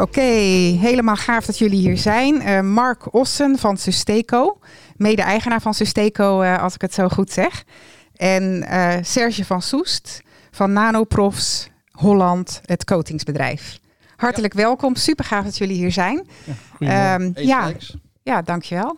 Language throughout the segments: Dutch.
Oké, helemaal gaaf dat jullie hier zijn. Uh, Mark Ossen van Susteco, mede-eigenaar van Susteco, uh, als ik het zo goed zeg. En uh, Serge van Soest van Nanoprofs Holland, het coatingsbedrijf. Hartelijk ja. welkom, super gaaf dat jullie hier zijn. Ja, um, ja, ja, dankjewel.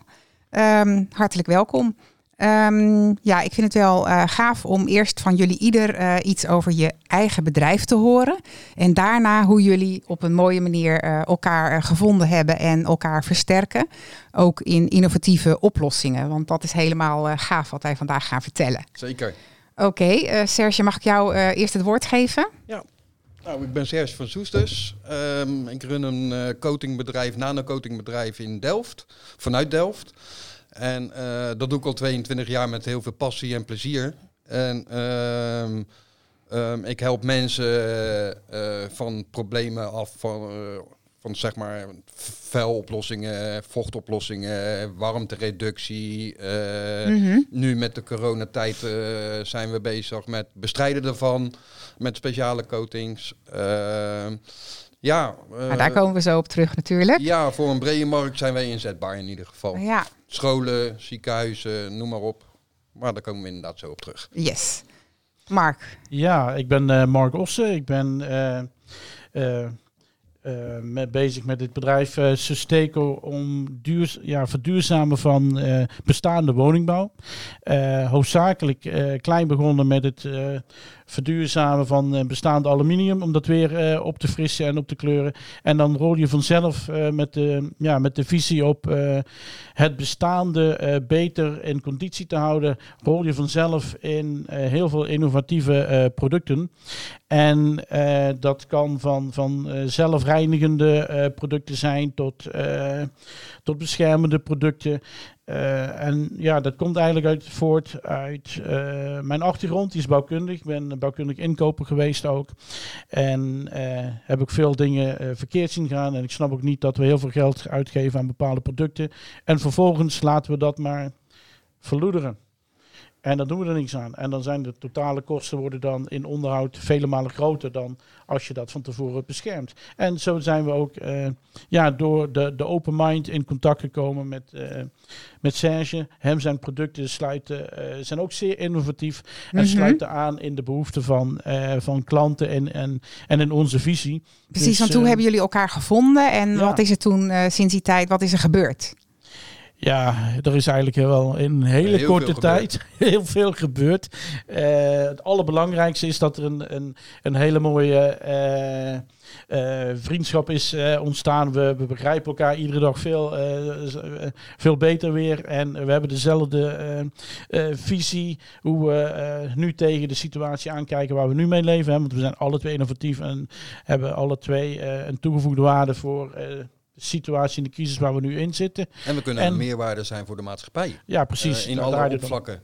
Um, hartelijk welkom. Um, ja, ik vind het wel uh, gaaf om eerst van jullie ieder uh, iets over je eigen bedrijf te horen. En daarna hoe jullie op een mooie manier uh, elkaar gevonden hebben en elkaar versterken. Ook in innovatieve oplossingen. Want dat is helemaal gaaf wat wij vandaag gaan vertellen. Zeker. Oké, okay, Serge, mag ik jou eerst het woord geven? Ja. Nou, ik ben Serge van Soestes. Um, ik run een coatingbedrijf, nano-coatingbedrijf in Delft, vanuit Delft. En uh, dat doe ik al 22 jaar met heel veel passie en plezier. En uh, um, ik help mensen uh, van problemen af van, van zeg maar vuiloplossingen, vochtoplossingen, warmtereductie. Mm -hmm. Nu met de coronatijd zijn we bezig met bestrijden ervan, met speciale coatings. Ehm, ja, uh, daar komen we zo op terug natuurlijk. Ja, voor een brede markt zijn wij inzetbaar in ieder geval. Ja. Scholen, ziekenhuizen, noem maar op. Maar daar komen we inderdaad zo op terug. Yes. Mark. Ja, ik ben uh, Mark Ossen. Ik ben uh, uh, met, bezig met dit bedrijf uh, Susteco om duur, ja, verduurzamen van uh, bestaande woningbouw. hoofdzakelijk klein begonnen met het verduurzamen van bestaande aluminium, om dat weer op te frissen en op te kleuren. En dan rol je vanzelf met, de, ja, met de visie op het bestaande beter in conditie te houden, rol je vanzelf in heel veel innovatieve producten. En dat kan van, van zelf reinigende uh, producten zijn tot, tot beschermende producten. Uh, en ja, dat komt eigenlijk uit voort uit mijn achtergrond. Die is bouwkundig. Ik ben bouwkundig inkoper geweest ook. En heb ik veel dingen verkeerd zien gaan. En ik snap ook niet dat we heel veel geld uitgeven aan bepaalde producten. En vervolgens laten we dat maar verloederen. En dan doen we er niks aan. En dan zijn de totale kosten worden dan in onderhoud vele malen groter dan als je dat van tevoren beschermt. En zo zijn we ook uh, ja, door de, de open mind in contact gekomen met, uh, met Serge. Hem zijn producten sluiten, uh, zijn ook zeer innovatief en mm -hmm. sluiten aan in de behoeften van, van klanten en, en, en in onze visie. Precies, dus, want hoe hebben jullie elkaar gevonden en ja. wat is er toen sinds die tijd, wat is er gebeurd? Ja, er is eigenlijk wel in een hele heel korte tijd heel veel gebeurd. Uh, het allerbelangrijkste is dat er een, een, een hele mooie uh, uh, vriendschap is ontstaan. We, we, begrijpen elkaar iedere dag veel, veel beter weer. En we hebben dezelfde visie hoe we nu tegen de situatie aankijken waar we nu mee leven. Hè? Want we zijn alle twee innovatief en hebben alle twee een toegevoegde waarde voor situatie in de crisis waar we nu in zitten. En we kunnen en, een meerwaarde zijn voor de maatschappij. Ja, precies. Uh, in alle oppervlakken.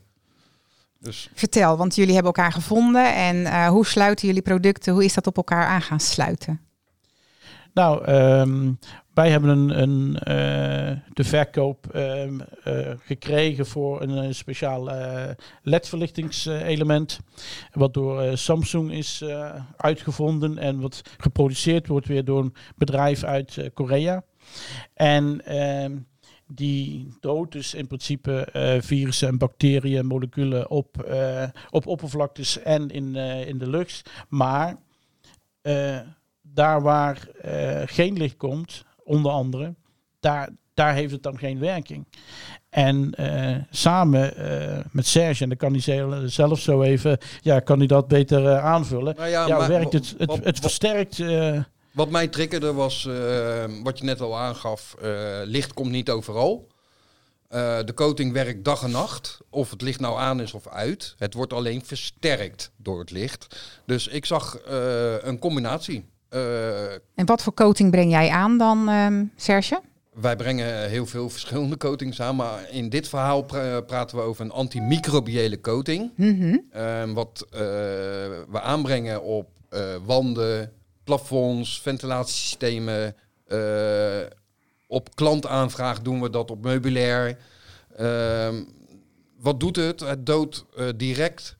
Dus. Vertel, want jullie hebben elkaar gevonden en uh, hoe sluiten jullie producten? Hoe is dat op elkaar aan gaan sluiten? Nou, um, wij hebben een, een uh, de verkoop um, uh, gekregen voor een, een speciaal LED-verlichtingselement. wat door Samsung is uitgevonden en wat geproduceerd wordt weer door een bedrijf uit Korea. En ehm, die doodt dus in principe virussen en bacteriën, moleculen op, op oppervlaktes en in, in de lucht. Maar daar waar geen licht komt, onder andere, daar, daar heeft het dan geen werking. En uh, samen uh, met Serge, en dan kan hij zelf zo even, ja, kan hij dat beter uh, aanvullen. Nou ja, ja maar, werkt het, het, wat, het versterkt. wat mij triggerde was, wat je net al aangaf, licht komt niet overal. de coating werkt dag en nacht, of het licht nou aan is of uit. Het wordt alleen versterkt door het licht. Dus ik zag een combinatie. Eh, En wat voor coating breng jij aan dan, ehm, Serge? wij brengen heel veel verschillende coatings aan, maar in dit verhaal pra- praten we over een antimicrobiële coating. Mhm. Ehm, wat eh, we aanbrengen op eh, wanden, plafonds, ventilatiesystemen. op klantaanvraag doen we dat op meubilair. Ehm, wat doet het? Het doodt direct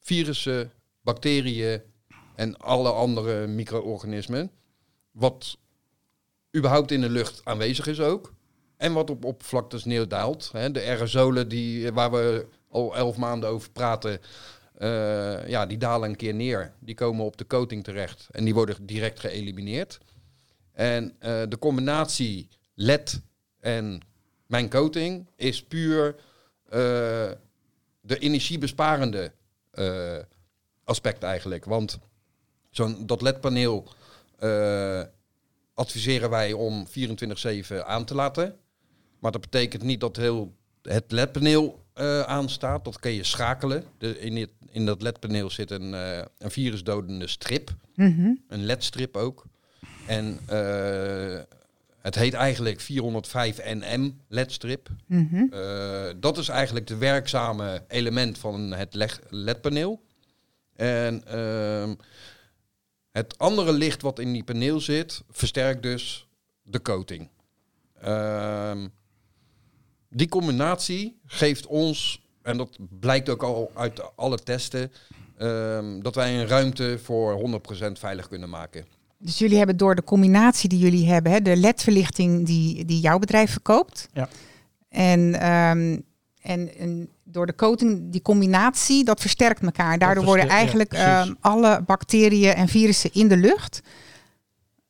virussen, bacteriën en alle andere micro-organismen. Wat überhaupt in de lucht aanwezig is ook. En wat op oppervlaktes neerdaalt. Hè. De aerosolen die, waar we al elf maanden over praten, eh, ja, die dalen een keer neer. Die komen op de coating terecht en die worden direct geëlimineerd. En eh, de combinatie LED en mijn coating is puur eh, de energiebesparende aspect eigenlijk. Want zo'n dat LED-paneel eh, adviseren wij om 24/7 aan te laten. Maar dat betekent niet dat heel het LED-paneel eh, aanstaat. Dat kun je schakelen. De, in, dit, in dat LED-paneel zit een, eh, een virusdodende strip. Mhm. Een LED-strip ook. En het heet eigenlijk 405 NM LED-strip. Mhm. Dat is eigenlijk de werkzame element van het LED-paneel. En ehm, het andere licht wat in die paneel zit, versterkt dus de coating. Ehm, die combinatie geeft ons, en dat blijkt ook al uit alle testen, ehm, dat wij een ruimte voor 100% veilig kunnen maken. Dus jullie hebben door de combinatie die jullie hebben, hè, de LED-verlichting die, die jouw bedrijf verkoopt. Ja. En, ehm, en, en door de coating, die combinatie, dat versterkt elkaar. Daardoor worden ja, eigenlijk ehm, alle bacteriën en virussen in de lucht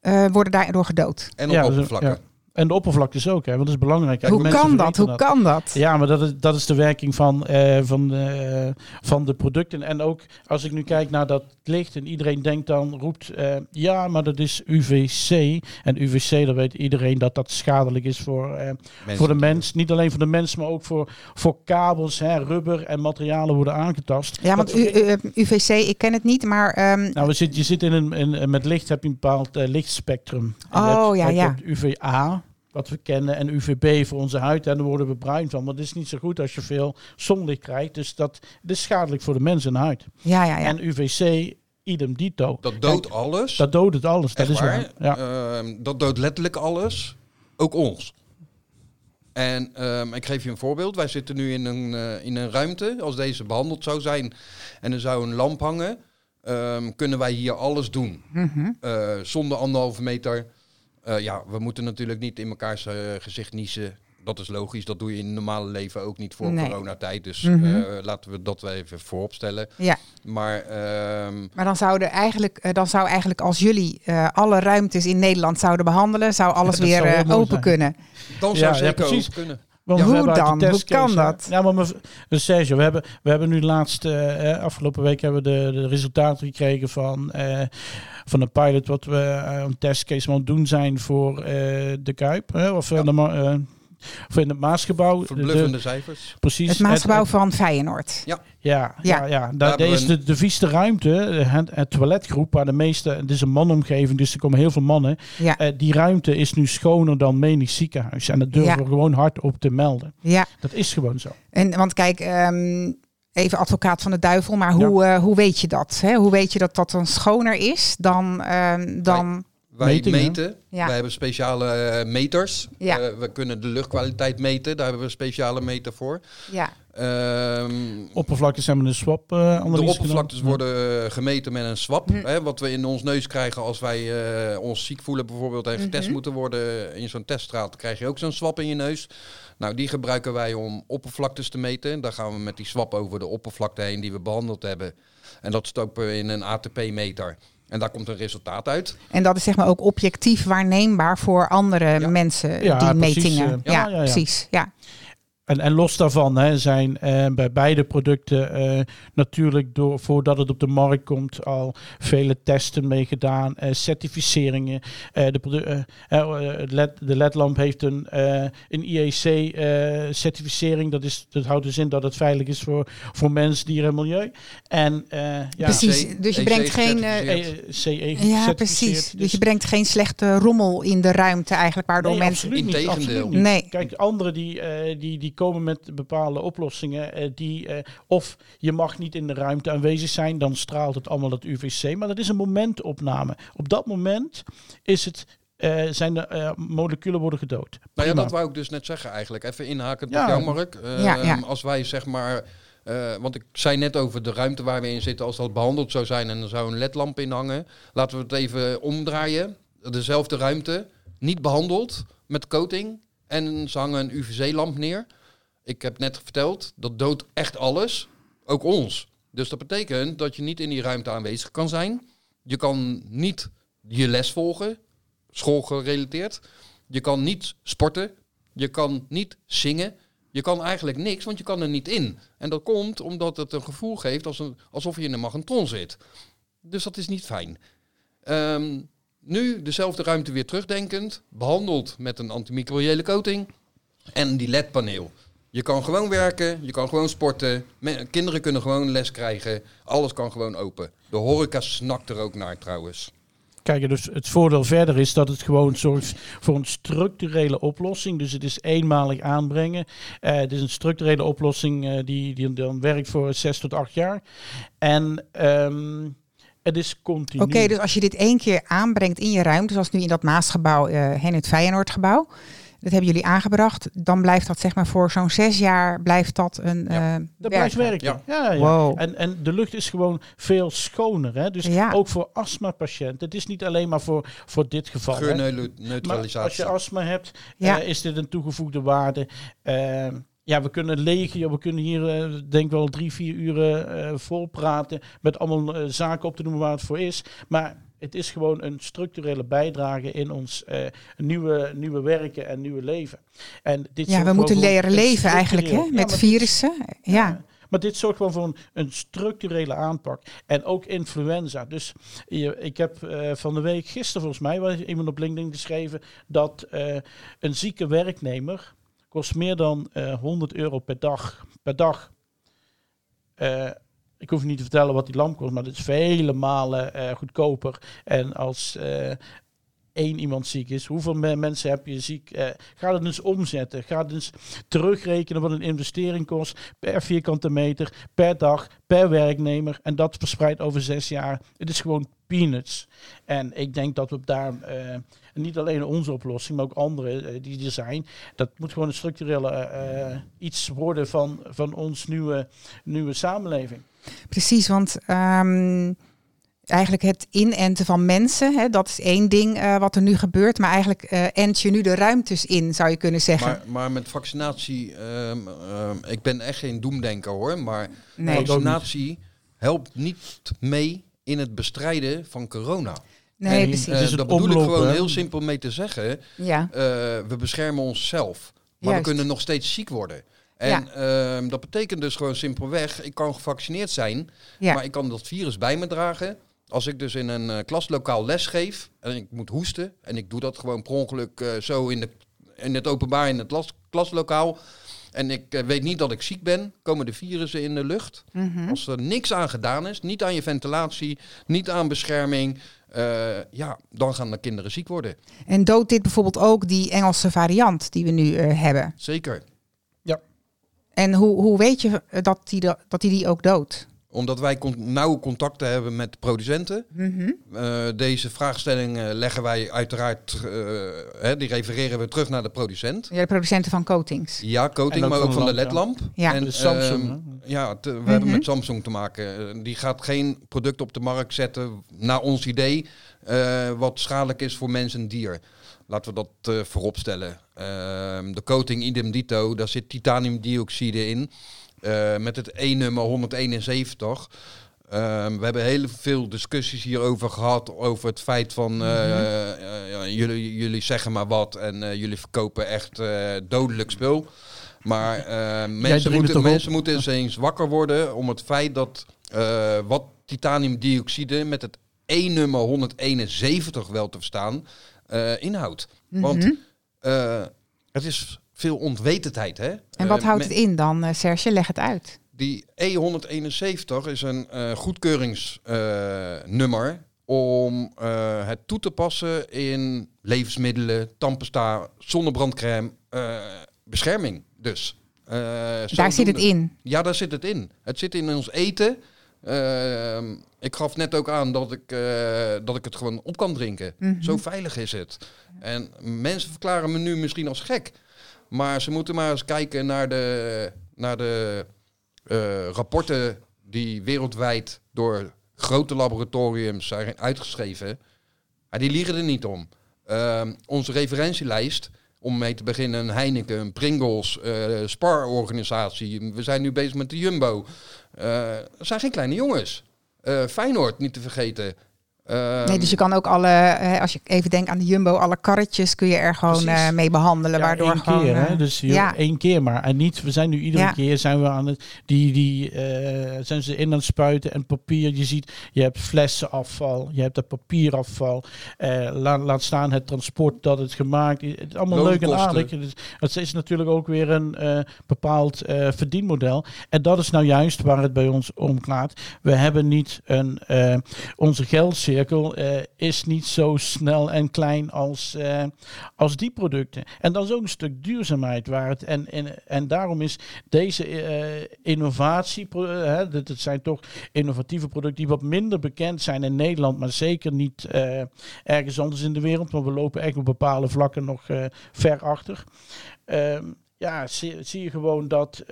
eh, worden daardoor gedood. En op Ja, dus, oppervlakken. En de oppervlaktes ook, hè, want dat is belangrijk. Hoe mensen kan dat? Hoe kan dat? Ja, maar dat is, dat is de werking van, eh, van, eh, van de producten. En ook als ik nu kijk naar dat licht en iedereen denkt dan, roept, eh, ja, maar dat is UVC. En UVC, dan weet iedereen dat dat schadelijk is voor, eh, voor de mens. Niet alleen voor de mens, maar ook voor, voor kabels, hè, rubber en materialen worden aangetast. Ja, want U- UVC, ik ken het niet, maar ehm, nou, we zit, je zit in een, in, met licht heb je een bepaald lichtspectrum. En Oh, je hebt- ja, ja. hebt UVA, wat we kennen, en UVB voor onze huid. En daar worden we bruin van. Maar dat is niet zo goed als je veel zonlicht krijgt. Dus dat, dat is schadelijk voor de mens en huid. ja, ja, ja. En UVC, idem dito. Dat doodt alles. Dat doodt het alles. Dat is waar. waar. Ja. Ehm, dat doodt letterlijk alles. Ook ons. En ehm, ik geef je een voorbeeld. Wij zitten nu in een, eh, in een ruimte. Als deze behandeld zou zijn en er zou een lamp hangen, ehm, kunnen wij hier alles doen. Mhm. Eh, zonder anderhalve meter. Eh, ja, we moeten natuurlijk niet in mekaars eh, gezicht niezen. Dat is logisch. Dat doe je in het normale leven ook niet voor Nee. coronatijd. Dus Mhm. eh, laten we dat wel even voorop stellen. ja. Maar ehm, Maar dan, zouden eigenlijk, dan zou eigenlijk als jullie eh, alle ruimtes in Nederland zouden behandelen, zou alles weer open zijn. kunnen. dan Ja, zou ja, zeker precies. ook kunnen. Want Ja, hoe de dan? Hoe testcase, kan dat? Ja, maar Sergio, we hebben, we hebben nu laatst, eh, eh, afgelopen week hebben we de, de resultaten gekregen van, eh, van een pilot wat we eh, een testcase aan het doen zijn voor eh, de Kuip. Hè, of, eh, de, eh, of in het Maasgebouw. De- Verbluffende cijfers. precies. Het Maasgebouw van Feyenoord. Ja, ja, Ja. ja. Daar, Daar daar hebben is de, de vieste ruimte, het, het toiletgroep, waar de meeste, het is een manomgeving, dus er komen heel veel mannen. Ja, Eh, die ruimte is nu schoner dan menig ziekenhuis. En dat durven Ja. we gewoon hard op te melden. ja. Dat is gewoon zo. En, want kijk, ehm, even advocaat van de duivel, maar hoe, eh, hoe weet je dat? Hè? Hoe weet je dat dat dan schoner is dan... ehm, dan Wij Metingen. meten. Ja. Wij hebben speciale eh, meters. Ja. Eh, we kunnen de luchtkwaliteit meten. Daar hebben we een speciale meter voor. ja. Ehm, Oppervlaktes hebben een swap eh de oppervlaktes gedaan. worden eh, gemeten met een swap. Hm. Hè, wat we in ons neus krijgen als wij eh, ons ziek voelen bijvoorbeeld en getest Mhm. moeten worden in zo'n teststraat, krijg je ook zo'n swap in je neus. Nou, die gebruiken wij om oppervlaktes te meten. Daar gaan we met die swap over de oppervlakte heen die we behandeld hebben. En dat stoppen we in een ATP-meter. En daar komt een resultaat uit. En dat is zeg maar ook objectief waarneembaar voor andere Ja. mensen, Ja, die precies, metingen. eh, ja, ja, ja, ja. precies. Ja. En, en los daarvan hè, zijn eh, bij beide producten eh, natuurlijk door, voordat het op de markt komt al vele testen mee gedaan, eh, certificeringen. Eh, de, eh, het LED, de ledlamp heeft een, eh, een IEC-certificering. dat, is, dat houdt dus in dat het veilig is voor, voor mens, dier en milieu. En eh, ja, Precies, C- dus je EC brengt geen... eh, eh, CE ja, gecertificeerd. precies. Dus Dus- je brengt geen slechte rommel in de ruimte eigenlijk, waardoor Nee, mensen... absoluut niet, Integendeel. absoluut niet. Nee. Kijk, anderen die, eh, die, die komen met bepaalde oplossingen. eh, die, eh, of je mag niet in de ruimte aanwezig zijn, dan straalt het allemaal het UVC. Maar dat is een momentopname. Op dat moment is het, eh, zijn de eh, moleculen worden gedood. Nou ja, dat wou ik dus net zeggen eigenlijk. Even inhaken Ja. op jou, Mark. Eh, Ja, ja. Als wij zeg maar... eh, want ik zei net over de ruimte waar we in zitten. Als dat behandeld zou zijn en er zou een ledlamp in hangen. Laten we het even omdraaien. Dezelfde ruimte, niet behandeld met coating. En ze hangen een UVC-lamp neer. Ik heb net verteld, dat doodt echt alles. Ook ons. Dus dat betekent dat je niet in die ruimte aanwezig kan zijn. Je kan niet je les volgen, schoolgerelateerd. Je kan niet sporten. Je kan niet zingen. Je kan eigenlijk niks, want je kan er niet in. En dat komt omdat het een gevoel geeft alsof je in een magnetron zit. Dus dat is niet fijn. Ehm, nu dezelfde ruimte weer terugdenkend. Behandeld met een antimicrobiële coating. En die LED-paneel. Je kan gewoon werken, je kan gewoon sporten. Kinderen kunnen gewoon les krijgen. Alles kan gewoon open. De horeca snakt er ook naar trouwens. Kijk, dus het voordeel verder is dat het gewoon zorgt voor een structurele oplossing. Dus het is eenmalig aanbrengen. Eh, het is een structurele oplossing eh, die, die dan werkt voor zes tot acht jaar. En ehm, het is continu. Oké, dus als je dit één keer aanbrengt in je ruimte, zoals nu in dat Maasgebouw eh en het Feyenoordgebouw, dat hebben jullie aangebracht, dan blijft dat zeg maar voor zo'n zes jaar blijft dat een Ja. eh, Dat blijft werken. Ja. Ja. Ja, Wow. En, en de lucht is gewoon veel schoner. Hè? Dus Ja. ook voor astmapatiënten. Het is niet alleen maar voor, voor dit geval. hè. Maar als Geurneutralisatie. je astma hebt, Ja. eh, is dit een toegevoegde waarde. Eh, ja, we kunnen legio, we kunnen hier eh, denk ik wel drie, vier uren eh vol praten met allemaal zaken op te noemen waar het voor is. Maar het is gewoon een structurele bijdrage in ons eh, nieuwe, nieuwe werken en nieuwe leven. En dit Ja, we moeten leren leven eigenlijk hè, Ja, met virussen. Ja. maar dit zorgt gewoon voor een, een structurele aanpak. En ook influenza. Dus je, ik heb eh, van de week, gisteren volgens mij, was iemand op LinkedIn geschreven dat eh, een zieke werknemer kost meer dan eh 100 euro per dag. Per dag. Ik hoef niet te vertellen wat die lamp kost, maar dat is vele malen eh, goedkoper. En als eh, één iemand ziek is, hoeveel me- mensen heb je ziek? Eh, ga het eens omzetten. Ga het eens terugrekenen wat een investering kost per vierkante meter, per dag, per werknemer. En dat verspreid over zes jaar. Het is gewoon peanuts. En ik denk dat we daar niet alleen onze oplossing, maar ook andere die er zijn. Dat moet gewoon een structurele iets worden van, van ons nieuwe, nieuwe samenleving. Precies, want ehm, eigenlijk het inenten van mensen, hè, dat is één ding eh, wat er nu gebeurt. Maar eigenlijk eh ent je nu de ruimtes in, zou je kunnen zeggen. Maar, maar met vaccinatie, ehm, ehm, ik ben echt geen doemdenker hoor, maar nee. vaccinatie helpt niet mee in het bestrijden van corona. nee, en- precies. Eh, het daar bedoel ik omlopen, gewoon hè? heel simpel mee te zeggen. ja. eh, we beschermen onszelf. Maar Juist. we kunnen nog steeds ziek worden. En ehm, dat betekent dus gewoon simpelweg, ik kan gevaccineerd zijn, Ja. maar ik kan dat virus bij me dragen. Als ik dus in een eh, klaslokaal les geef en ik moet hoesten, en ik doe dat gewoon per ongeluk eh, zo in, de, in het openbaar in het las- klaslokaal, en ik eh, weet niet dat ik ziek ben, komen de virussen in de lucht. Mhm. Als er niks aan gedaan is, niet aan je ventilatie, niet aan bescherming, ja, dan gaan de kinderen ziek worden. En doodt dit bijvoorbeeld ook die Engelse variant die we nu hebben? Zeker. En hoe, hoe weet je eh, dat die, da- dat die, die ook doodt? Omdat wij con- nauwe contacten hebben met producenten. Mhm. Eh, deze vraagstellingen leggen wij uiteraard, eh, hè, die refereren we terug naar de producent. Ja, de producenten van coatings. Ja, coating, maar ook van de de lamp, ledlamp. Ja. En, De Samsung, ehm, ja, te- we hebben Mhm. met Samsung te maken. Eh, die gaat geen product op de markt zetten, naar ons idee, eh, wat schadelijk is voor mens en dier. Laten we dat eh voorop stellen. Ehm, de coating idem dito, daar zit titaniumdioxide in. eh, met het E-nummer 171. Ehm, we hebben heel veel discussies hierover gehad. Over het feit van eh, ja, jullie, jullie zeggen maar wat en jullie verkopen echt dodelijk spul. Maar mensen, moeten, op? mensen moeten eens eens wakker worden om het feit dat wat titaniumdioxide met het E-nummer 171 wel te verstaan eh, inhoudt. Want Mhm. eh, het is veel onwetendheid. Hè? En wat Eh, houdt het in dan, Serge? Leg het uit. Die E171 is een goedkeuringsnummer om het toe te passen in levensmiddelen, tandpasta, zonnebrandcrème, bescherming dus. Daar zit het in. Ja, daar zit het in. Het zit in ons eten. Ehm, ik gaf net ook aan dat ik, eh, dat ik het gewoon op kan drinken. Mhm. Zo veilig is het. En mensen verklaren me nu misschien als gek. Maar ze moeten maar eens kijken naar de, naar de eh, rapporten die wereldwijd door grote laboratoriums zijn uitgeschreven. Maar die liegen er niet om. Ehm, onze referentielijst, om mee te beginnen, een Heineken, een Pringles, eh Spar-organisatie. We zijn nu bezig met de Jumbo. Eh dat zijn geen kleine jongens. Eh Feyenoord, niet te vergeten. Ehm, Nee, dus je kan ook alle, als je even denkt aan de Jumbo, alle karretjes kun je er gewoon Precies. eh, mee behandelen. Ja, waardoor één gewoon, keer, hè? eh, Dus ja. één keer maar. En niet, we zijn nu iedere Ja. keer zijn we aan het, die, die eh, zijn ze in aan het spuiten en papier. Je ziet, je hebt flessenafval, je hebt het papierafval. eh, laat, laat staan het transport dat het gemaakt is. Het is allemaal leuk en aardig. Dus het is natuurlijk ook weer een eh, bepaald eh, verdienmodel. En dat is nou juist waar het bij ons om gaat. We hebben niet een, eh, onze eh, is niet zo snel en klein als, eh, als die producten. En dat is ook een stuk duurzaamheid waar het. En, en, en daarom is deze eh, innovatie, hè, dat het zijn toch innovatieve producten die wat minder bekend zijn in Nederland, maar zeker niet ergens anders in de wereld. Want we lopen echt op bepaalde vlakken nog ver achter. Ehm, ja, zie, zie je gewoon dat.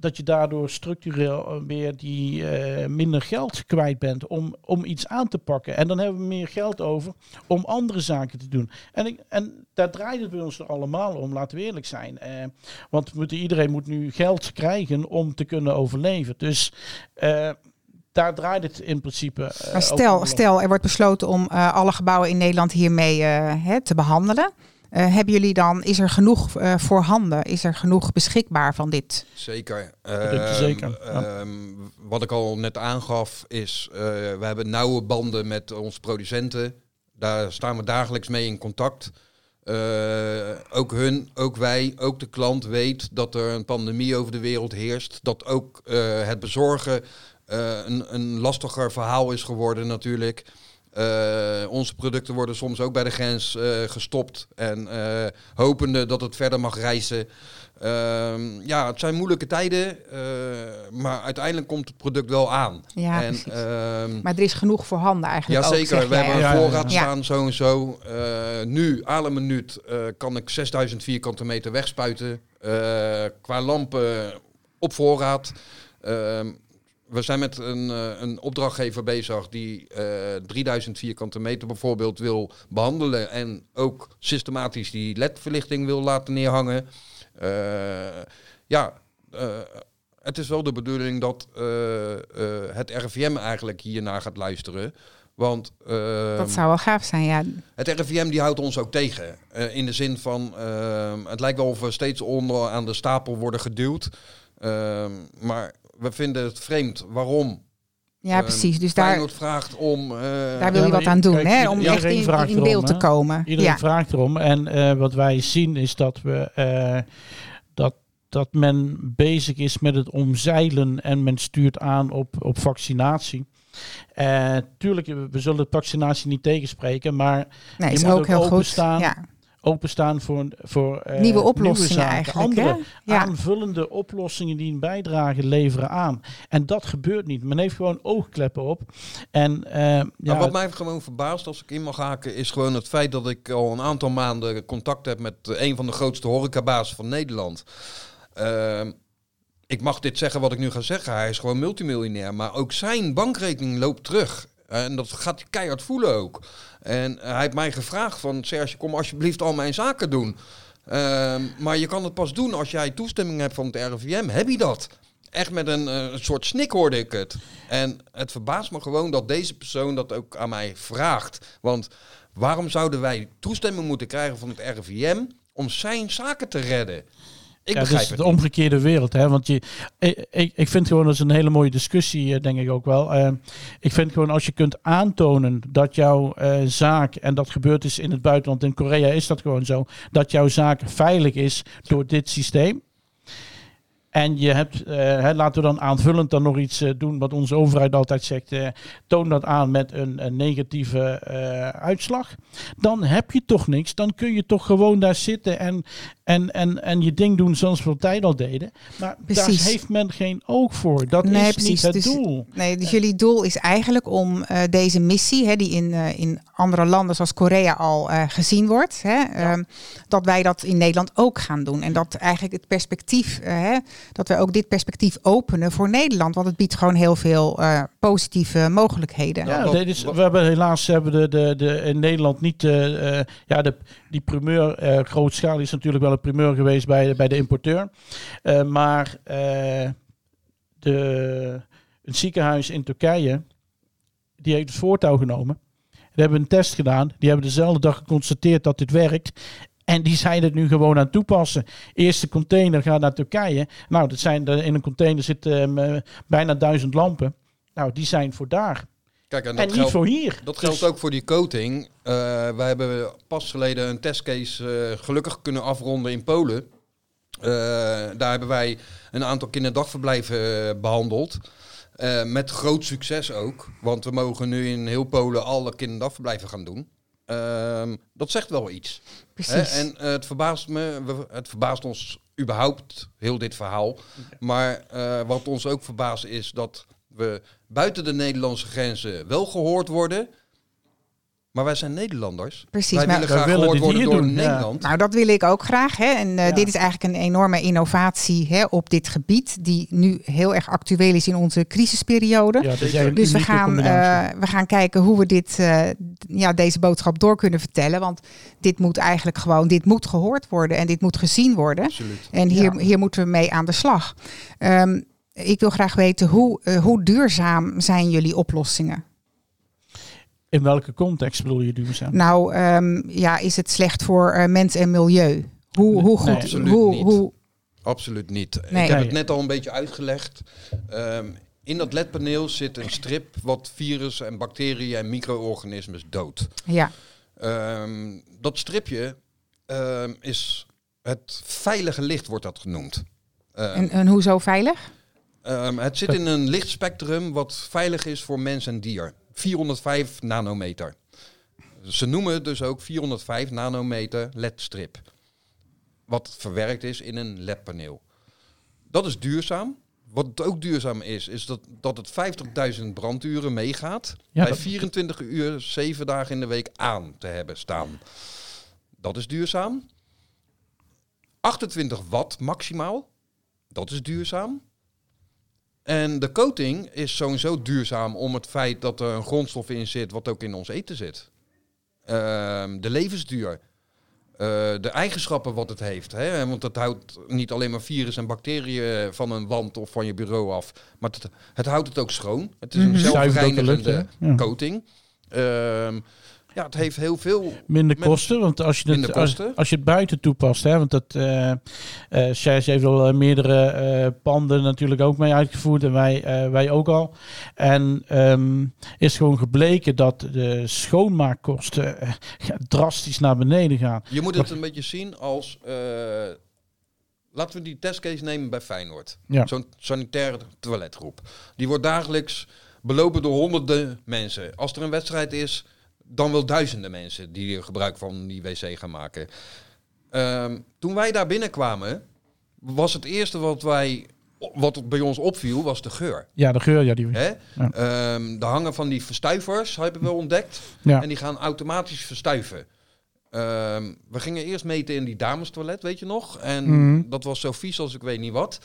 Dat je daardoor structureel weer die eh, minder geld kwijt bent om, om iets aan te pakken. En dan hebben we meer geld over om andere zaken te doen. En, ik, en daar draait het bij ons er allemaal om, laten we eerlijk zijn. Eh, want we moeten, iedereen moet nu geld krijgen om te kunnen overleven. Dus eh, daar draait het in principe. Maar stel, stel, er wordt besloten om alle gebouwen in Nederland hiermee hè, te behandelen. Eh, hebben jullie dan, is er genoeg eh, voorhanden? Is er genoeg beschikbaar van dit? Zeker. Ehm, zeker, ja. ehm, wat ik al net aangaf is, eh, we hebben nauwe banden met onze producenten. Daar staan we dagelijks mee in contact. Eh, ook hun, ook wij, ook de klant weet dat er een pandemie over de wereld heerst. Dat ook eh, het bezorgen eh, een, een lastiger verhaal is geworden natuurlijk. Eh, onze producten worden soms ook bij de grens eh, gestopt en eh, hopende dat het verder mag reizen. Ehm, ja, het zijn moeilijke tijden, eh, maar uiteindelijk komt het product wel aan. Ja, en, precies. ehm, Maar er is genoeg voorhanden eigenlijk ook, Jazeker, zeg we jij, hebben een Ja, ja, voorraad ja. staan zo en zo. Eh, nu, aan een minuut, eh, kan ik 6000 vierkante meter wegspuiten. Eh, qua lampen op voorraad. Ehm, we zijn met een, eh, een opdrachtgever bezig die eh 3000 vierkante meter bijvoorbeeld wil behandelen. En ook systematisch die LED-verlichting wil laten neerhangen. Eh, ja, eh, het is wel de bedoeling dat eh, eh, het RIVM eigenlijk hiernaar gaat luisteren. Want ehm, Dat zou wel gaaf zijn, ja. het RIVM die houdt ons ook tegen. Eh, in de zin van, ehm, het lijkt wel of we steeds onder aan de stapel worden geduwd. Ehm, maar we vinden het vreemd. Waarom? Ja, Ehm, precies. Dus daar, vraagt om... eh, daar wil je wat aan doen, kijk, hè? Om echt iedereen in, vraagt in erom, beeld te komen. Iedereen Ja. vraagt erom. En eh, wat wij zien is dat we eh, dat, dat men bezig is met het omzeilen en men stuurt aan op, op vaccinatie. Eh tuurlijk, we zullen de vaccinatie niet tegenspreken, maar Nee, Je is moet ook ook heel goed. Ja. Openstaan voor, voor eh, Nieuwe oplossingen zaken, eigenlijk, andere? Ja. aanvullende oplossingen die een bijdrage leveren aan. En dat gebeurt niet. Men heeft gewoon oogkleppen op. En eh, ja, wat mij gewoon verbaast, als ik in mag haken, is gewoon het feit dat ik al een aantal maanden contact heb met eh, een van de grootste horecabazen van Nederland. Ehm, ik mag dit zeggen wat ik nu ga zeggen. Hij is gewoon multimiljonair. Maar ook zijn bankrekening loopt terug. En dat gaat hij keihard voelen ook. En hij heeft mij gevraagd van... Serge, kom alsjeblieft al mijn zaken doen. Ehm, maar je kan het pas doen als jij toestemming hebt van het RIVM. Heb je dat? Echt met een, eh, een soort snik hoorde ik het. En het verbaast me gewoon dat deze persoon dat ook aan mij vraagt. Want waarom zouden wij toestemming moeten krijgen van het RIVM... om zijn zaken te redden? Ik ja, begrijp dus het de niet. omgekeerde wereld. Hè? Want je, ik, ik, vind gewoon dat is een hele mooie discussie, eh, denk ik ook wel. Eh, ik vind gewoon als je kunt aantonen dat jouw eh, zaak, en dat gebeurt dus in het buitenland, in Korea is dat gewoon zo, dat jouw zaak veilig is door dit systeem. En je hebt, eh, hè, laten we dan aanvullend dan nog iets doen wat onze overheid altijd zegt. toon dat aan met een, een negatieve uitslag. Dan heb je toch niks. Dan kun je toch gewoon daar zitten en, en, en, en je ding doen zoals we altijd al deden. Maar Precies. daar heeft men geen oog voor. Dat Nee, is precies. niet het Dus- doel. Nee, dus jullie doel is eigenlijk om eh, deze missie, hè, die in, eh, in andere landen zoals Korea al eh, gezien wordt, hè, ehm, dat wij dat in Nederland ook gaan doen. En dat eigenlijk het perspectief, hè, dat we ook dit perspectief openen voor Nederland. Want het biedt gewoon heel veel eh, positieve mogelijkheden. Ja, Ja, wat- dit is, wat- we hebben helaas hebben de, de, de, in Nederland niet. eh, eh, ja, de, die primeur eh grootschalig is natuurlijk wel een primeur geweest bij, bij de importeur. Eh, maar eh, de, het ziekenhuis in Turkije, die heeft het voortouw genomen. Die hebben een test gedaan. Die hebben dezelfde dag geconstateerd dat dit werkt. En die zijn het nu gewoon aan het toepassen. Eerste container gaat naar Turkije. Nou, dat zijn in een container zitten bijna duizend lampen. Nou, die zijn voor daar. Kijk, en niet geldt, voor hier. dat Dus- geldt ook voor die coating. Eh, wij hebben pas geleden een testcase eh, gelukkig kunnen afronden in Polen. Eh, daar hebben wij een aantal kinderdagverblijven eh, behandeld. Eh, met groot succes ook. Want we mogen nu in heel Polen alle kinderdagverblijven gaan doen. Ehm, dat zegt wel iets. Hè? Precies. En het verbaast me, we- het verbaast ons überhaupt, heel dit verhaal. Maar wat ons ook verbaast is dat we buiten de Nederlandse grenzen wel gehoord worden. Maar wij zijn Nederlanders. Precies, wij maar- willen graag willen gehoord dit worden door doen, ja. Nederland. Nou, dat wil ik ook graag. Hè. En eh, Ja. dit is eigenlijk een enorme innovatie hè, op dit gebied, die nu heel erg actueel is in onze crisisperiode. Ja, Dus we gaan, eh, we gaan kijken hoe we dit, eh, ja, deze boodschap door kunnen vertellen. Want dit moet eigenlijk gewoon, dit moet gehoord worden en dit moet gezien worden. Absoluut. En hier, Ja. hier moeten we mee aan de slag. Ehm, ik wil graag weten, hoe, eh, hoe duurzaam zijn jullie oplossingen? In welke context bedoel je duurzaam? Nou, ehm, ja, is het slecht voor eh, mens en milieu? Hoe, hoe goed? Nee, absoluut hoe, niet. hoe, Absoluut niet. Nee. Ik heb het net al een beetje uitgelegd. Ehm, in dat ledpaneel zit een strip wat virussen en bacteriën en micro-organismen doodt. ja, Ehm, dat stripje ehm, is het veilige licht, wordt dat genoemd. En, en hoezo veilig? Ehm, het zit in een lichtspectrum wat veilig is voor mens en dier. 405 nanometer. Ze noemen het dus ook 405 nanometer ledstrip. Wat verwerkt is in een ledpaneel. Dat is duurzaam. Wat ook duurzaam is, is dat, dat het 50.000 branduren meegaat. Ja, bij dat- 24 uur, 7 dagen in de week aan te hebben staan. Dat is duurzaam. 28 watt maximaal. Dat is duurzaam. En de coating is sowieso duurzaam om het feit dat er een grondstof in zit wat ook in ons eten zit. Ehm, de levensduur. Eh, de eigenschappen wat het heeft. Hè? Want het houdt niet alleen maar virus en bacteriën van een wand of van je bureau af. Maar het, het houdt het ook schoon. Het is een lucht, zelfreinigende coating. Ehm, ja, het heeft heel veel Minder kosten, want als je, het, als, als je het buiten toepast, hè, want dat, eh Sjijs heeft al eh, meerdere panden natuurlijk ook mee uitgevoerd en wij, wij ook al. En ehm, is gewoon gebleken dat de schoonmaakkosten drastisch naar beneden gaan. Je moet het een beetje zien als. laten we die testcase nemen bij Feyenoord. Ja. Zo'n sanitaire toiletgroep. Die wordt dagelijks belopen door honderden mensen. Als er een wedstrijd is, dan wel duizenden mensen die gebruik van die wc gaan maken. Ehm, toen wij daar binnenkwamen, was het eerste wat wij. Wat bij ons opviel, was de geur. Ja, de geur, ja, die. Hè? Ja. Ehm, de hangen van die verstuivers hebben we ontdekt. Ja. En die gaan automatisch verstuiven. Ehm, we gingen eerst meten in die damestoilet, weet je nog? En Mhm. dat was zo vies als ik weet niet wat.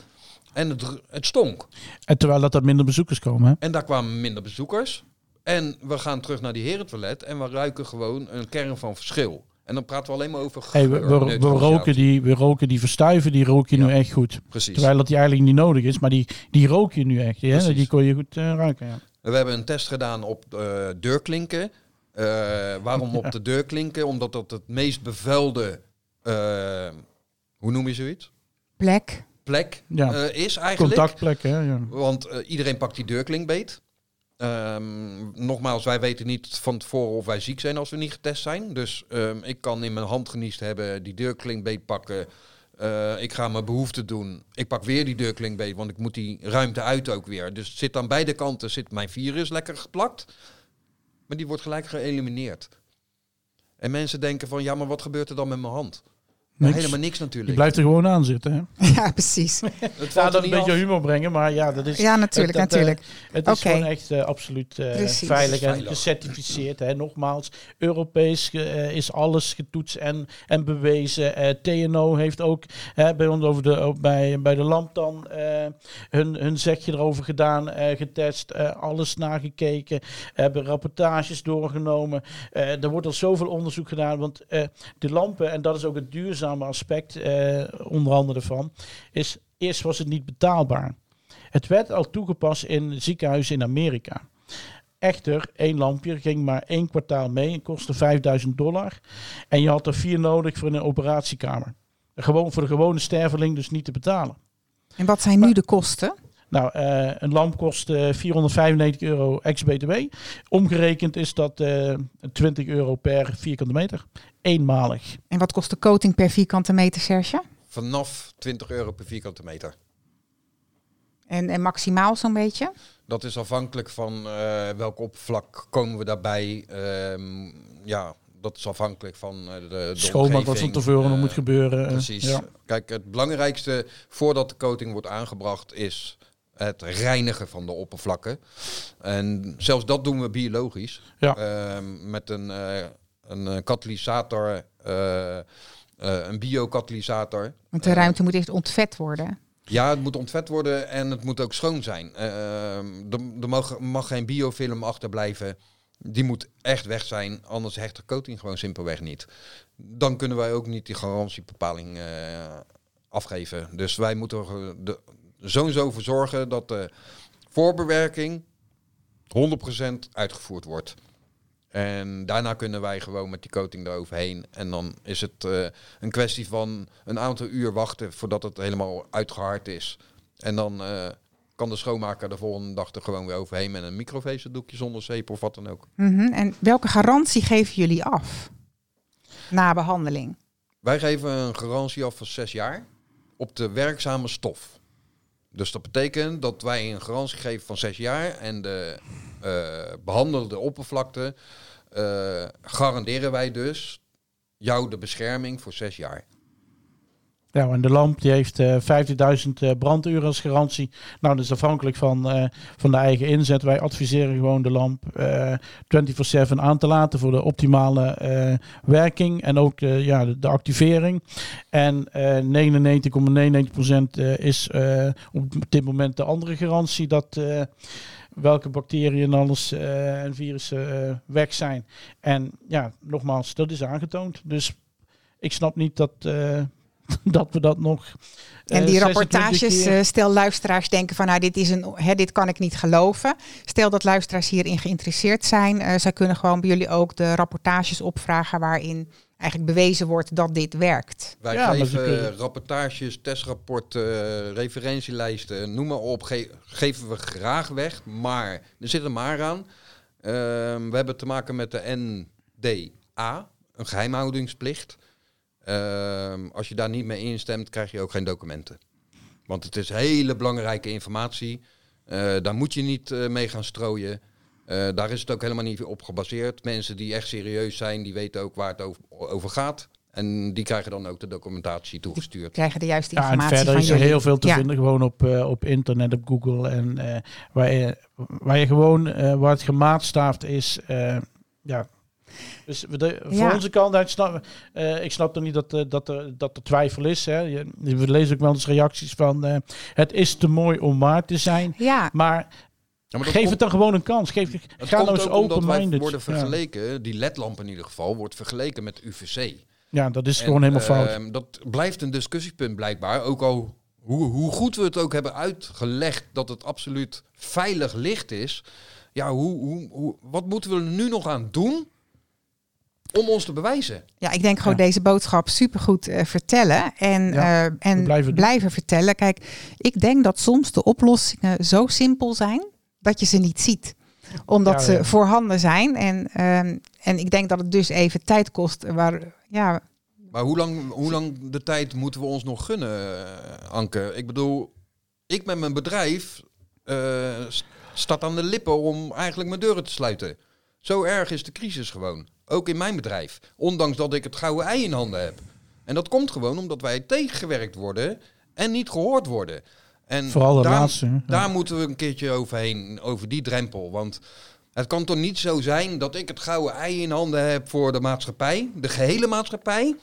En het, het stonk. En terwijl dat er minder bezoekers komen. Hè? En daar kwamen minder bezoekers. En we gaan terug naar die herentoilet en we ruiken gewoon een kern van verschil. En dan praten we alleen maar over geur. Hey, we, we, we, neutralisatie. roken die, we roken die verstuiven, die rook je Ja. nu echt goed. Precies. Terwijl dat die eigenlijk niet nodig is, maar die, die rook je nu echt. Hè? Die kon je goed eh, ruiken. Ja. We hebben een test gedaan op eh, deurklinken. Eh, waarom op de deurklinken? Omdat dat het meest bevuilde... hoe noem je zoiets? Plek. plek Ja. eh, is eigenlijk. Contactplekken, hè? Ja. Want iedereen pakt die deurklinkbeet. Ehm, nogmaals, wij weten niet van tevoren of wij ziek zijn als we niet getest zijn. Dus ehm, ik kan in mijn hand geniest hebben, die deurklinkbeet pakken. Eh, ik ga mijn behoefte doen. Ik pak weer die deurklinkbeet, want ik moet die ruimte uit ook weer. Dus zit aan beide kanten zit mijn virus lekker geplakt. Maar die wordt gelijk geëlimineerd. En mensen denken van, ja, maar wat gebeurt er dan met mijn hand? Niks. helemaal niks natuurlijk. blijft er gewoon aan zitten. Hè? Ja, precies. Het dat er een beetje af. humor brengen, maar ja, dat is... Ja, natuurlijk, het, eh, natuurlijk. Het is gewoon echt eh, absoluut eh, veilig en gecertificeerd. Hè. Nogmaals, Europees is alles getoetst en, en bewezen. Eh, TNO heeft ook hè, bij ons over de, ook bij, bij de lamp dan eh, hun, hun zegje erover gedaan, eh, getest, eh, alles nagekeken, hebben rapportages doorgenomen. Eh, er wordt al zoveel onderzoek gedaan, want eh, de lampen, en dat is ook het duurzame aspect eh, onder andere van, is eerst was het niet betaalbaar. Het werd al toegepast in ziekenhuizen in Amerika. Echter, één lampje ging maar één kwartaal mee en kostte 5000 dollar. En je had er vier nodig voor een operatiekamer. Gewoon voor de gewone sterveling dus niet te betalen. En wat zijn nu de kosten? Nou, eh, een lamp kost eh, 495 euro ex-BTW. Omgerekend is dat eh 20 euro per vierkante meter. Eenmalig. En wat kost de coating per vierkante meter, Serge? Vanaf 20 euro per vierkante meter. En, en maximaal zo'n beetje? Dat is afhankelijk van eh, welk oppervlak komen we daarbij. Ehm, ja, dat is afhankelijk van de, de Schoonmaak wat van tevoren nog moet gebeuren. Precies. ja. Kijk, het belangrijkste voordat de coating wordt aangebracht is het reinigen van de oppervlakken. En zelfs dat doen we biologisch. Ja. Ehm, met een, eh, een eh, katalysator, eh, eh, een biokatalysator. Want de ruimte moet eerst ontvet worden. ja, het moet ontvet worden en het moet ook schoon zijn. Ehm, er mag, mag geen biofilm achterblijven. Die moet echt weg zijn, anders hecht de coating gewoon simpelweg niet. Dan kunnen wij ook niet die garantiebepaling eh, afgeven. Dus wij moeten de, zo en zo voor zorgen dat de voorbewerking 100% uitgevoerd wordt. En daarna kunnen wij gewoon met die coating eroverheen. En dan is het eh, een kwestie van een aantal uur wachten voordat het helemaal uitgehard is. En dan eh, kan de schoonmaker de volgende dag er gewoon weer overheen met een microvezeldoekje zonder zeep of wat dan ook. Mhm. En welke garantie geven jullie af? Na behandeling. Wij geven een garantie af van zes jaar op de werkzame stof. Dus dat betekent dat wij een garantie geven van zes jaar en de eh, behandelde oppervlakte eh, garanderen wij dus jou de bescherming voor zes jaar. Ja, en de lamp die heeft eh 15.000 eh, branduren als garantie. Nou, dat is afhankelijk van, eh, van de eigen inzet. Wij adviseren gewoon de lamp eh 24/7 aan te laten voor de optimale eh, werking en ook ja, de, activering. En eh 99,99% eh, is op dit moment de andere garantie dat welke bacteriën en alles en virussen weg zijn. En ja, nogmaals, dat is aangetoond. Dus ik snap niet dat, dat we dat nog. En eh, die 26 rapportages, keer- eh, stel luisteraars denken van nou dit, is een, hè, dit kan ik niet geloven. Stel dat luisteraars hierin geïnteresseerd zijn. eh zij kunnen gewoon bij jullie ook de rapportages opvragen waarin eigenlijk bewezen wordt dat dit werkt. Wij Ja, geven kunnen- rapportages, testrapporten, referentielijsten, noem maar op, ge- geven we graag weg. Maar er zit een maar aan. Ehm, we hebben te maken met de NDA, een geheimhoudingsplicht. Ehm, als je daar niet mee instemt, krijg je ook geen documenten. Want het is hele belangrijke informatie. Eh, daar moet je niet eh, mee gaan strooien. Eh, daar is het ook helemaal niet op gebaseerd. Mensen die echt serieus zijn, die weten ook waar het over, over gaat. En die krijgen dan ook de documentatie toegestuurd. Krijgen de juiste Ja, en informatie verder van is er jullie. heel veel te Ja. vinden gewoon op, eh, op internet, op Google. En eh, waar, je, waar je gewoon, eh, waar het gemaatstaafd is, eh, ja. Dus we de, voor Ja. onze kant, snap, eh, ik snap er niet dat, eh, dat, er, dat er twijfel is. Hè. Je, we lezen ook wel eens reacties van, eh, het is te mooi om waar te zijn. Ja, Maar Ja, maar dat geef komt- het dan gewoon een kans. Geef, het ga nou eens open-minded. worden Ja. vergeleken, die ledlamp in ieder geval, wordt vergeleken met UVC. Ja, dat is En, gewoon helemaal fout. ehm, dat blijft een discussiepunt blijkbaar. Ook al hoe, hoe goed we het ook hebben uitgelegd dat het absoluut veilig licht is. Ja, hoe, hoe, hoe, wat moeten we er nu nog aan doen om ons te bewijzen. Ja, ik denk gewoon Ja. deze boodschap supergoed eh vertellen en, Ja, eh, en blijven, blijven vertellen. Kijk, ik denk dat soms de oplossingen zo simpel zijn dat je ze niet ziet. Omdat Ja, ze voorhanden zijn. En, ehm, en ik denk dat het dus even tijd kost. Waar, ja, Maar hoe lang, hoe lang de tijd moeten we ons nog gunnen, eh, Anke? Ik bedoel, ik met mijn bedrijf eh, st- staat aan de lippen om eigenlijk mijn deuren te sluiten. Zo erg is de crisis gewoon. Ook in mijn bedrijf. Ondanks dat ik het gouden ei in handen heb. En dat komt gewoon omdat wij tegengewerkt worden en niet gehoord worden. En Vooral de daar, laatste. Ja. daar moeten we een keertje overheen, over die drempel. Want het kan toch niet zo zijn dat ik het gouden ei in handen heb voor de maatschappij, de gehele maatschappij.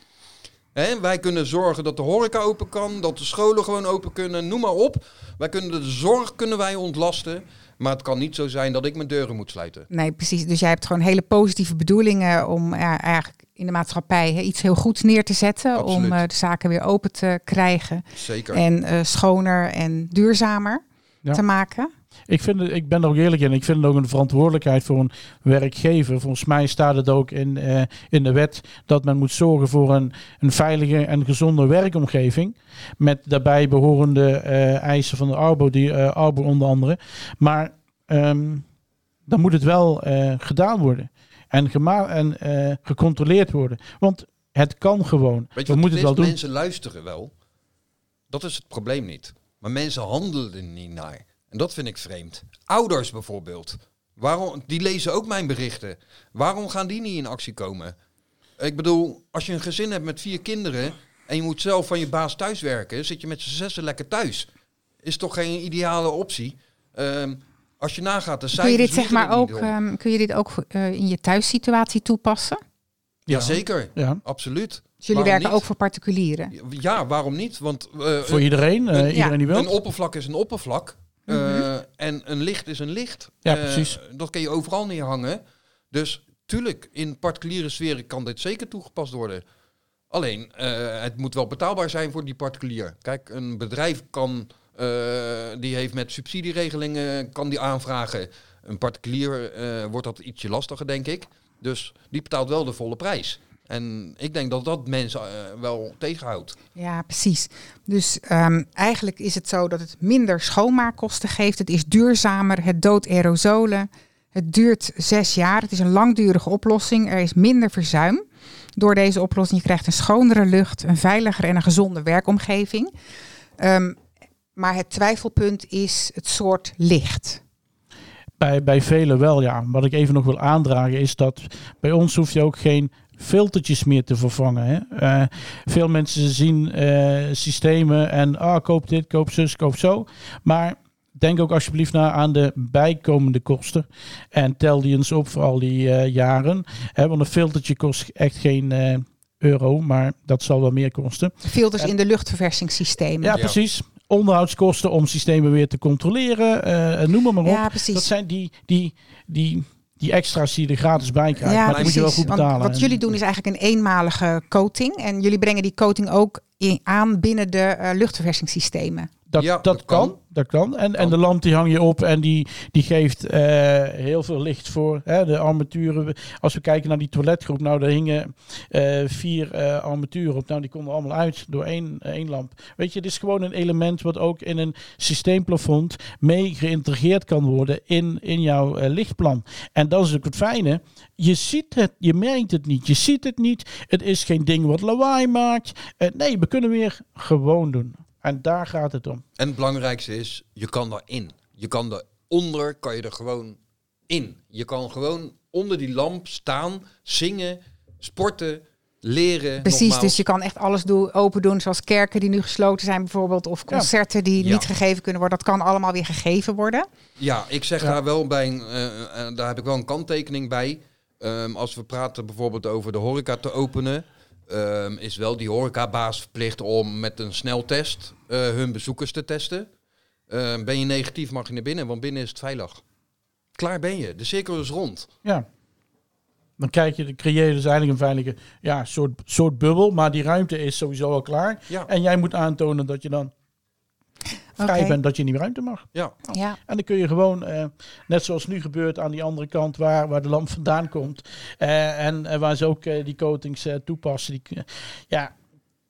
Wij kunnen zorgen dat de horeca open kan, dat de scholen gewoon open kunnen, noem maar op. Wij kunnen de zorg kunnen wij ontlasten. Maar het kan niet zo zijn dat ik mijn deuren moet sluiten. nee, precies. Dus jij hebt gewoon hele positieve bedoelingen om ja, eigenlijk in de maatschappij hè, iets heel goeds neer te zetten. Absoluut. Om eh, de zaken weer open te krijgen. Zeker. En eh, schoner en duurzamer Ja. te maken. Ik, vind het, ik ben er ook eerlijk in. Ik vind het ook een verantwoordelijkheid voor een werkgever. Volgens mij staat het ook in, eh, in de wet dat men moet zorgen voor een, een veilige en gezonde werkomgeving. Met daarbij behorende eh, eisen van de Arbo, die, eh, Arbo onder andere. Maar ehm, dan moet het wel gedaan worden. En, gema- en gecontroleerd worden. Want het kan gewoon. Weet je We moeten het wel doen. Mensen luisteren wel. Dat is het probleem niet. Maar mensen handelen er niet naar. En dat vind ik vreemd. Ouders bijvoorbeeld. Waarom, die lezen ook mijn berichten. Waarom gaan die niet in actie komen? Ik bedoel, als je een gezin hebt met vier kinderen... en je moet zelf van je baas thuiswerken... zit je met z'n zessen lekker thuis. Is toch geen ideale optie? Ehm, als je nagaat, de Kun je dit cijfers zeg maar ook, ehm, kun je dit ook eh, in je thuissituatie toepassen? Jazeker, Ja, absoluut. Dus jullie Waarom werken niet? ook voor particulieren. Ja, waarom niet? Want eh, voor iedereen. eh, een- iedereen die wil. Een oppervlak is een oppervlak. Eh, en een licht is een licht. Ja, Eh, precies. Dat kun je overal neerhangen. Dus tuurlijk, in particuliere sferen kan dit zeker toegepast worden. Alleen, eh, het moet wel betaalbaar zijn voor die particulier. Kijk, een bedrijf kan, die heeft met subsidieregelingen, kan die aanvragen. Een particulier wordt dat ietsje lastiger, denk ik. Dus die betaalt wel de volle prijs. En ik denk dat dat mensen eh, wel tegenhoudt. Ja, precies. Dus ehm, eigenlijk is het zo dat het minder schoonmaakkosten geeft. Het is duurzamer, het doodt aerosolen. Het duurt zes jaar. Het is een langdurige oplossing. Er is minder verzuim door deze oplossing. Je krijgt een schonere lucht, een veiligere en een gezonde werkomgeving. Ehm, maar het twijfelpunt is het soort licht. Bij, bij velen wel, ja. Wat ik even nog wil aandragen is dat bij ons hoef je ook geen filtertjes meer te vervangen. Hè? Eh, veel mensen zien eh, systemen en ah, koop dit, koop zus, koop zo. Maar denk ook alsjeblieft na aan de bijkomende kosten. En tel die eens op voor al die eh, jaren. Hè? Want een filtertje kost echt geen eh, euro, maar dat zal wel meer kosten. Filters En- in de luchtverversingssystemen. Ja, Ja. precies. Onderhoudskosten om systemen weer te controleren. eh, noem maar, maar op. Ja, precies. Dat zijn die, die, die, die extra's die je er gratis bij krijgt. Ja, maar dat moet je wel goed Want betalen. wat jullie doen is eigenlijk een eenmalige coating. En jullie brengen die coating ook in, aan binnen de eh, luchtverversingssystemen. dat, Ja, dat, dat kan. kan. Dat kan. En, en de lamp die hang je op en die, die geeft eh, heel veel licht voor hè, de armaturen. Als we kijken naar die toiletgroep, nou daar hingen eh, vier eh, armaturen op. Nou die konden allemaal uit door één, één lamp. Weet je, het is gewoon een element wat ook in een systeemplafond mee geïntegreerd kan worden in, in jouw eh, lichtplan. En dat is ook het fijne. Je ziet het, je merkt het niet, je ziet het niet. Het is geen ding wat lawaai maakt. Eh, nee, we kunnen weer gewoon doen. En daar gaat het om. En het belangrijkste is, je kan daarin. Je kan eronder, kan je er gewoon in. Je kan gewoon onder die lamp staan, zingen, sporten, leren. Precies, nogmaals. dus je kan echt alles doen, open doen. Zoals kerken die nu gesloten zijn bijvoorbeeld. Of concerten die Ja. niet gegeven kunnen worden. Dat kan allemaal weer gegeven worden. Ja, ik zeg Ja. daar wel bij, een, eh, eh, daar heb ik wel een kanttekening bij. Ehm, als we praten bijvoorbeeld over de horeca te openen, ehm, is wel die horecabaas verplicht om met een sneltest eh, hun bezoekers te testen. Ehm, ben je negatief, mag je naar binnen, want binnen is het veilig. Klaar ben je. De cirkel is rond. Ja. Dan kijk je, dan creëer je dus eigenlijk een veilige ja, soort, soort bubbel. Maar die ruimte is sowieso al klaar. Ja. En jij moet aantonen dat je dan vrij bent dat je in die ruimte mag. Ja, Ja. En dan kun je gewoon, eh, net zoals nu gebeurt aan die andere kant waar, waar de lamp vandaan komt. eh, en eh, waar ze ook eh, die coatings eh, toepassen. Die, ja,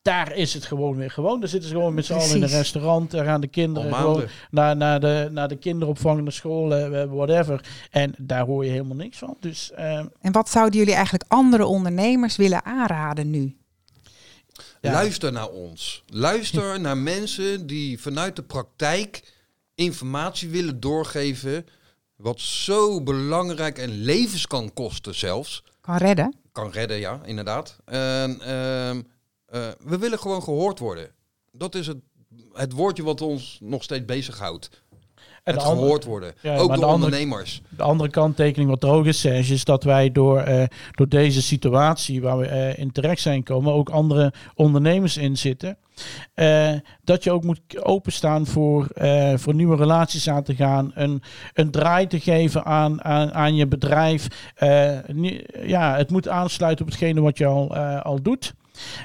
daar is het gewoon weer gewoon. Daar zitten ze gewoon met z'n allen in een restaurant. Daar gaan de kinderen gewoon naar, naar, de, naar de kinderopvang, naar school, eh, whatever. En daar hoor je helemaal niks van. Dus En wat zouden jullie eigenlijk andere ondernemers willen aanraden nu? Ja. Luister naar ons. Luister naar mensen die vanuit de praktijk informatie willen doorgeven. Wat zo belangrijk en levens kan kosten zelfs. Kan redden? Kan redden, ja, inderdaad. En, ehm, eh, we willen gewoon gehoord worden. Dat is het, het woordje wat ons nog steeds bezighoudt. En Het de andere- gehoord worden. Ja, Ook door de andere- ondernemers. De andere kanttekening wat er ook is, Serge, is dat wij door, eh, door deze situatie waar we eh, in terecht zijn komen, ook andere ondernemers in zitten. eh, dat je ook moet openstaan voor, voor nieuwe relaties aan te gaan. Een, een draai te geven aan, aan, aan je bedrijf. Ja, het moet aansluiten op hetgene wat je al, al doet.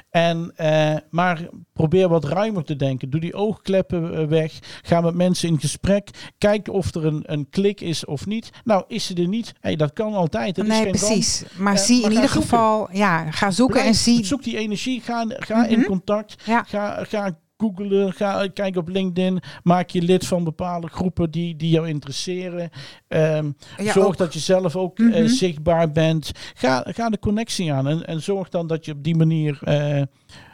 En, eh, maar probeer wat ruimer te denken. Doe die oogkleppen eh, weg. Ga met mensen in gesprek. Kijk of er een, een klik is of niet. Nou, is ze er niet? Hey, dat kan altijd. Dat is nee, precies. Maar Eh, zie maar in ieder zoeken. geval, ja, ga zoeken en zie. Zoek die energie. Ga, ga in Mhm. contact. Ja. Ga, ga googlen. Ga kijken op LinkedIn. Maak je lid van bepaalde groepen die, die jou interesseren. Ehm, Ja, zorg ook- dat je zelf ook eh, Mhm. zichtbaar bent. Ga, ga de connectie aan. En, en zorg dan dat je op die manier eh,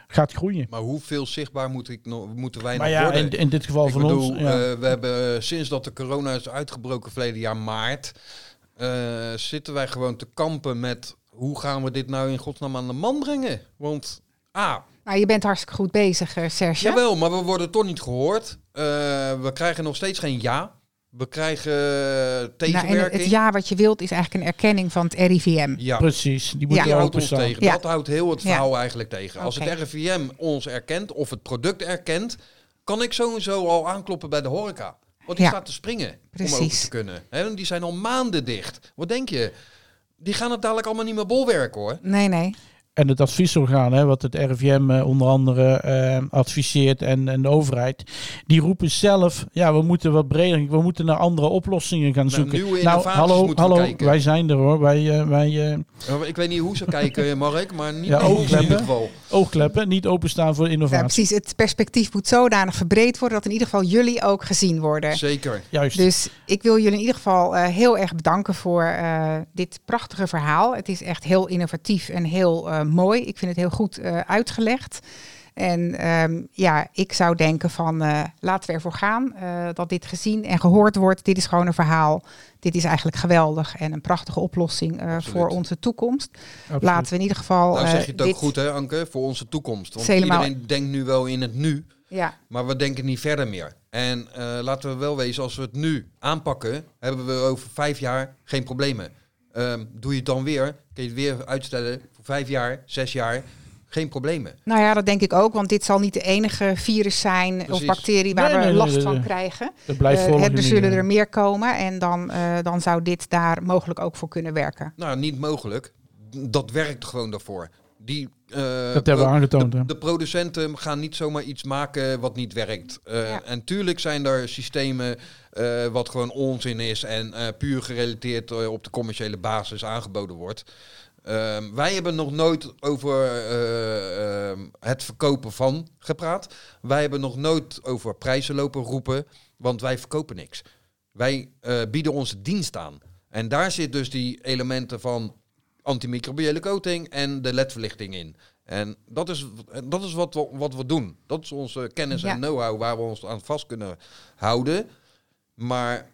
gaat groeien. Maar hoeveel zichtbaar moet ik nog, moeten wij Maar nog ja, worden? in, in dit geval Ik van bedoel, ons. Ja. eh, we hebben sinds dat de corona is uitgebroken verleden jaar maart, eh, zitten wij gewoon te kampen met hoe gaan we dit nou in godsnaam aan de man brengen? Want ah, Nou, je bent hartstikke goed bezig, eh, Serge. jawel, maar we worden toch niet gehoord. Eh, we krijgen nog steeds geen ja. We krijgen eh, Nou, en tegenwerking. het ja wat je wilt is eigenlijk een erkenning van het RIVM. ja, Precies, die moet Ja. je die houdt ons openstaan. tegen. Ja. Dat houdt heel het Ja. verhaal eigenlijk tegen. Als het RIVM ons erkent of het product erkent, kan ik sowieso al aankloppen bij de horeca. Want die Ja. staat te springen om open te kunnen. Hè, en die zijn al maanden dicht. Wat denk je? Die gaan het dadelijk allemaal niet meer bolwerken hoor. Nee, nee. En het adviesorgaan, hè, wat het RIVM eh, onder andere eh, adviseert en, en de overheid, die roepen zelf, ja, we moeten wat breder, we moeten naar andere oplossingen gaan zoeken. nieuwe nou, innovaties hallo, moeten we hallo, kijken. wij zijn er hoor. Wij, eh, wij eh, Nou, Ik weet niet hoe ze kijken, Mark, maar niet Ja, ons in oogkleppen. ieder geval. oogkleppen, niet openstaan voor Ja, innovatie. precies. Het perspectief moet zodanig verbreed worden dat in ieder geval jullie ook gezien worden. Zeker. Juist. Dus ik wil jullie in ieder geval eh, heel erg bedanken voor eh, dit prachtige verhaal. Het is echt heel innovatief en heel mooi. Ik vind het heel goed eh, uitgelegd. En ehm, ja, ik zou denken van eh, laten we ervoor gaan eh, dat dit gezien en gehoord wordt. Dit is gewoon een verhaal. Dit is eigenlijk geweldig en een prachtige oplossing eh, voor onze toekomst. Absoluut. Laten we in ieder geval. Nou eh, zeg je het ook dit- goed hè, Anke, voor onze toekomst. Want helemaal- iedereen denkt nu wel in het nu. Ja, Maar we denken niet verder meer. En eh, laten we wel wezen, als we het nu aanpakken, hebben we over vijf jaar geen problemen. Ehm, doe je het dan weer, kun je het weer uitstellen vijf jaar, zes jaar, geen problemen. nou ja, dat denk ik ook. Want dit zal niet de enige virus zijn of bacterie waar Nee, we nee, last nee, van nee. krijgen. Dat blijft Eh, er zullen er meer komen en dan, eh, dan zou dit daar mogelijk ook voor kunnen werken. Nou, niet mogelijk. Dat werkt gewoon daarvoor. Die, eh, Dat hebben we aangetoond, De, hè? de producenten gaan niet zomaar iets maken wat niet werkt. Eh, Ja. En tuurlijk zijn er systemen eh, wat gewoon onzin is en eh, puur gerelateerd op de commerciële basis aangeboden wordt. Ehm, wij hebben nog nooit over eh, ehm, het verkopen van gepraat. Wij hebben nog nooit over prijzen lopen roepen, want wij verkopen niks. Wij eh, bieden onze dienst aan. En daar zit dus die elementen van antimicrobiële coating en de ledverlichting in. En dat is, dat is wat, we, wat we doen. Dat is onze kennis Ja. en know-how waar we ons aan vast kunnen houden. Maar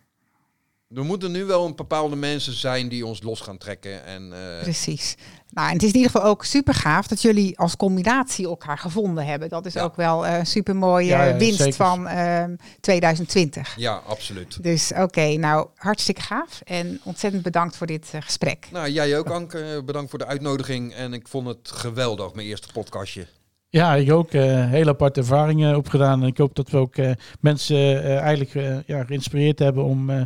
er moeten nu wel een bepaalde mensen zijn die ons los gaan trekken. En, eh, Precies. Nou, en het is in ieder geval ook super gaaf dat jullie als combinatie elkaar gevonden hebben. Dat is Ja. ook wel een super mooie Ja, ja, winst zeker. van ehm, 2020. ja, absoluut. Dus oké, nou hartstikke gaaf en ontzettend bedankt voor dit eh, gesprek. Nou, jij ook, Anke. Bedankt voor de uitnodiging. En ik vond het geweldig, mijn eerste podcastje. Ja, ik ook eh hele aparte ervaringen opgedaan. En ik hoop dat we ook eh, mensen eh, eigenlijk eh, ja, geïnspireerd hebben om, eh,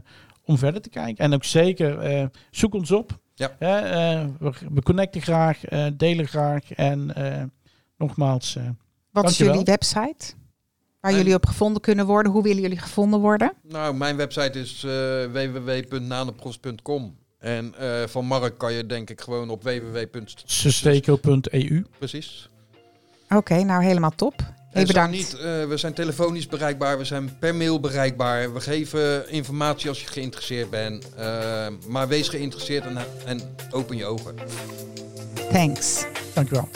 om verder te kijken. En ook zeker, eh, zoek ons op. Ja. Hè, eh, we, we connecten graag, eh, delen graag. En eh, nogmaals, eh, Wat is jullie website? Waar En- jullie op gevonden kunnen worden. Hoe willen jullie gevonden worden? Nou, mijn website is eh www.nanopros.com. En eh, van Mark kan je denk ik gewoon op www. Susteco.eu. Precies. Oké, nou helemaal top. Heel bedankt. niet, eh, we zijn telefonisch bereikbaar, we zijn per mail bereikbaar. We geven informatie als je geïnteresseerd bent. Eh, maar wees geïnteresseerd en, en open je ogen. Thanks. Dankjewel.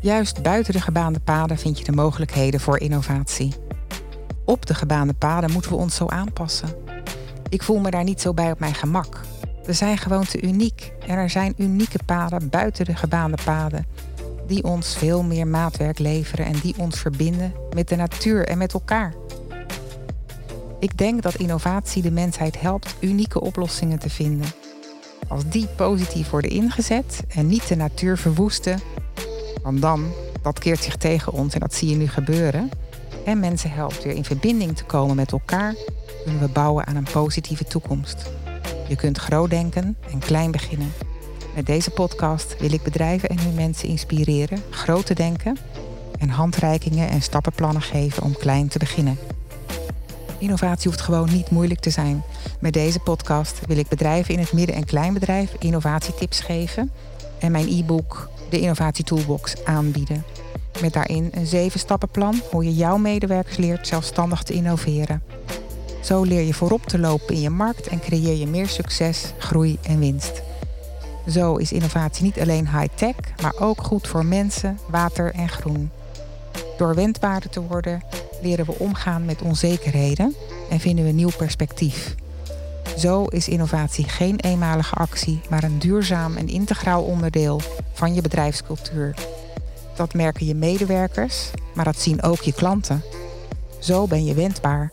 Juist buiten de gebaande paden vind je de mogelijkheden voor innovatie. Op de gebaande paden moeten we ons zo aanpassen. Ik voel me daar niet zo bij op mijn gemak. We zijn gewoon te uniek en er zijn unieke paden buiten de gebaande paden die ons veel meer maatwerk leveren en die ons verbinden met de natuur en met elkaar. Ik denk dat innovatie de mensheid helpt unieke oplossingen te vinden. Als die positief worden ingezet en niet de natuur verwoesten, want dan, dat keert zich tegen ons en dat zie je nu gebeuren. En mensen helpt weer in verbinding te komen met elkaar, kunnen we bouwen aan een positieve toekomst. Je kunt groot denken en klein beginnen. Met deze podcast wil ik bedrijven en hun mensen inspireren groot te denken en handreikingen en stappenplannen geven om klein te beginnen. Innovatie hoeft gewoon niet moeilijk te zijn. Met deze podcast wil ik bedrijven in het midden- en kleinbedrijf innovatietips geven en mijn e-book de Innovatie Toolbox aanbieden. Met daarin een zeven stappenplan hoe je jouw medewerkers leert zelfstandig te innoveren. Zo leer je voorop te lopen in je markt en creëer je meer succes, groei en winst. Zo is innovatie niet alleen high-tech, maar ook goed voor mensen, water en groen. Door wendbaarder te worden, leren we omgaan met onzekerheden en vinden we nieuw perspectief. Zo is innovatie geen eenmalige actie, maar een duurzaam en integraal onderdeel van je bedrijfscultuur. Dat merken je medewerkers, maar dat zien ook je klanten. Zo ben je wendbaar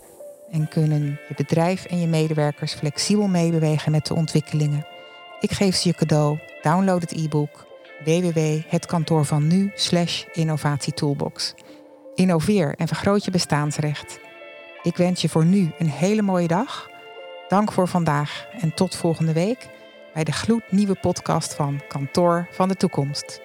en kunnen je bedrijf en je medewerkers flexibel meebewegen met de ontwikkelingen. Ik geef ze je cadeau. Download het e-book www.hetkantoorvannu innovatietoolbox. Innoveer en vergroot je bestaansrecht. Ik wens je voor nu een hele mooie dag. Dank voor vandaag en tot volgende week bij de gloednieuwe podcast van Kantoor van de Toekomst.